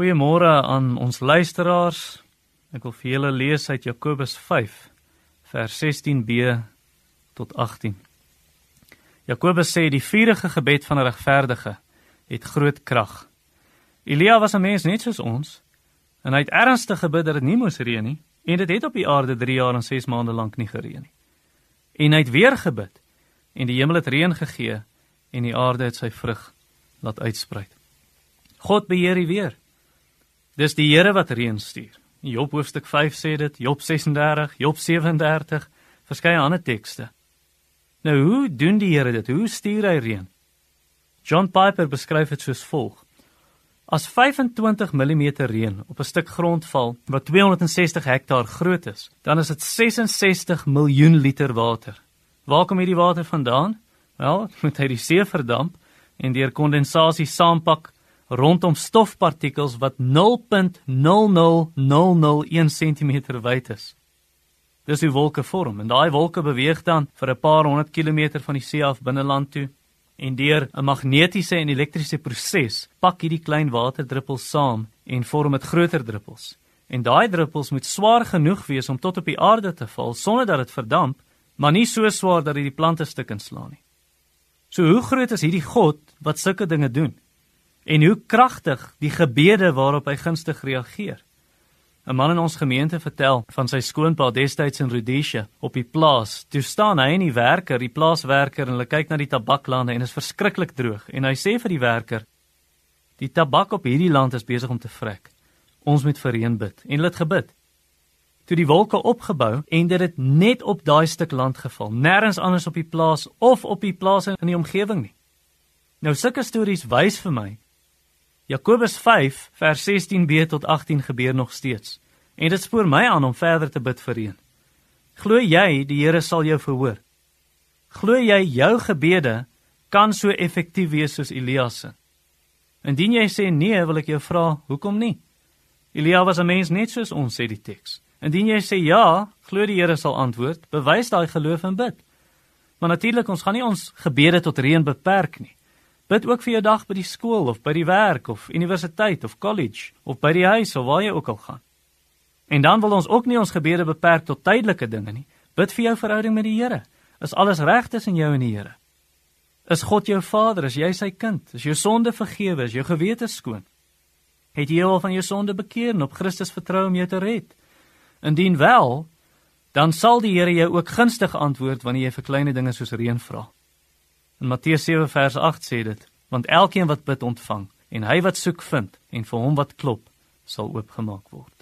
Goeiemôre aan ons luisteraars. Ek wil vir julle lees uit Jakobus 5 vers 16b tot 18. Jakobus sê die vurige gebed van 'n regverdige het groot krag. Elia was 'n mens net soos ons en hy het ernstig gebid dat dit nie moes reën nie en dit het op die aarde 3 jaar en 6 maande lank nie gereën nie. En hy het weer gebid en die hemel het reën gegee en die aarde het sy vrug laat uitsprei. God beheer die weer. Dis die Here wat reën stuur. Job hoofstuk 5 sê dit, Job 36, Job 37, verskeie ander tekste. Nou hoe doen die Here dit? Hoe stuur hy reën? John Piper beskryf dit soos volg: As 25 mm reën op 'n stuk grond val wat 260 hektaar groot is, dan is dit 66 miljoen liter water. Waar kom hierdie water vandaan? Wel, moet hy die see verdamp en deur kondensasie saampak rondom stofpartikels wat 0.00001 cm wyd is. Dis hoe wolke vorm en daai wolke beweeg dan vir 'n paar honderd kilometer van die see af binne land toe en deur 'n magnetiese en elektriese proses pak hierdie klein waterdruppels saam en vorm dit groter druppels. En daai druppels moet swaar genoeg wees om tot op die aarde te val sonder dat dit verdamp, maar nie so swaar dat dit die plante stuk inslaan nie. So hoe groot is hierdie God wat sulke dinge doen? En hoe kragtig die gebede waarop hy gunstig reageer. 'n Man in ons gemeente vertel van sy skoonpa destyds in Rhodesia op die plaas. Toe staan hy en die werker, die plaaswerker en hulle kyk na die tabaklande en is verskriklik droog en hy sê vir die werker: "Die tabak op hierdie land is besig om te vrek. Ons moet vir reën bid." En hulle het gebid. Toe die wolke opgebou en dit het net op daai stuk land geval, nêrens anders op die plaas of op die plase in die omgewing nie. Nou sulke stories wys vir my Jakobus 5 vers 16b tot 18 gebeur nog steeds. En dit spoor my aan om verder te bid vir reën. Glo jy die Here sal jou verhoor? Glo jy jou gebede kan so effektief wees soos Elias se? Indien jy sê nee, wil ek jou vra, hoekom nie? Elia was 'n mens net soos ons sê die teks. Indien jy sê ja, glo die Here sal antwoord, bewys daai geloof en bid. Maar natuurlik, ons gaan nie ons gebede tot reën beperk nie. Bid ook vir jou dag by die skool of by die werk of universiteit of college of by die huis of waar jy ook al gaan. En dan wil ons ook nie ons gebede beperk tot tydelike dinge nie. Bid vir jou verhouding met die Here. Is alles reg tussen jou en die Here? Is God jou Vader? Is jy sy kind? Is jou sonde vergewe? Is jou gewete skoon? Het jy al van jou sonde bekeer en op Christus vertrou om jou te red? Indien wel, dan sal die Here jou ook gunstig antwoord wanneer jy vir klein dinge soos reën vra. In Matteus 7 vers 8 sê dit: Want elkeen wat bid ontvang en hy wat soek vind en vir hom wat klop sal oopgemaak word.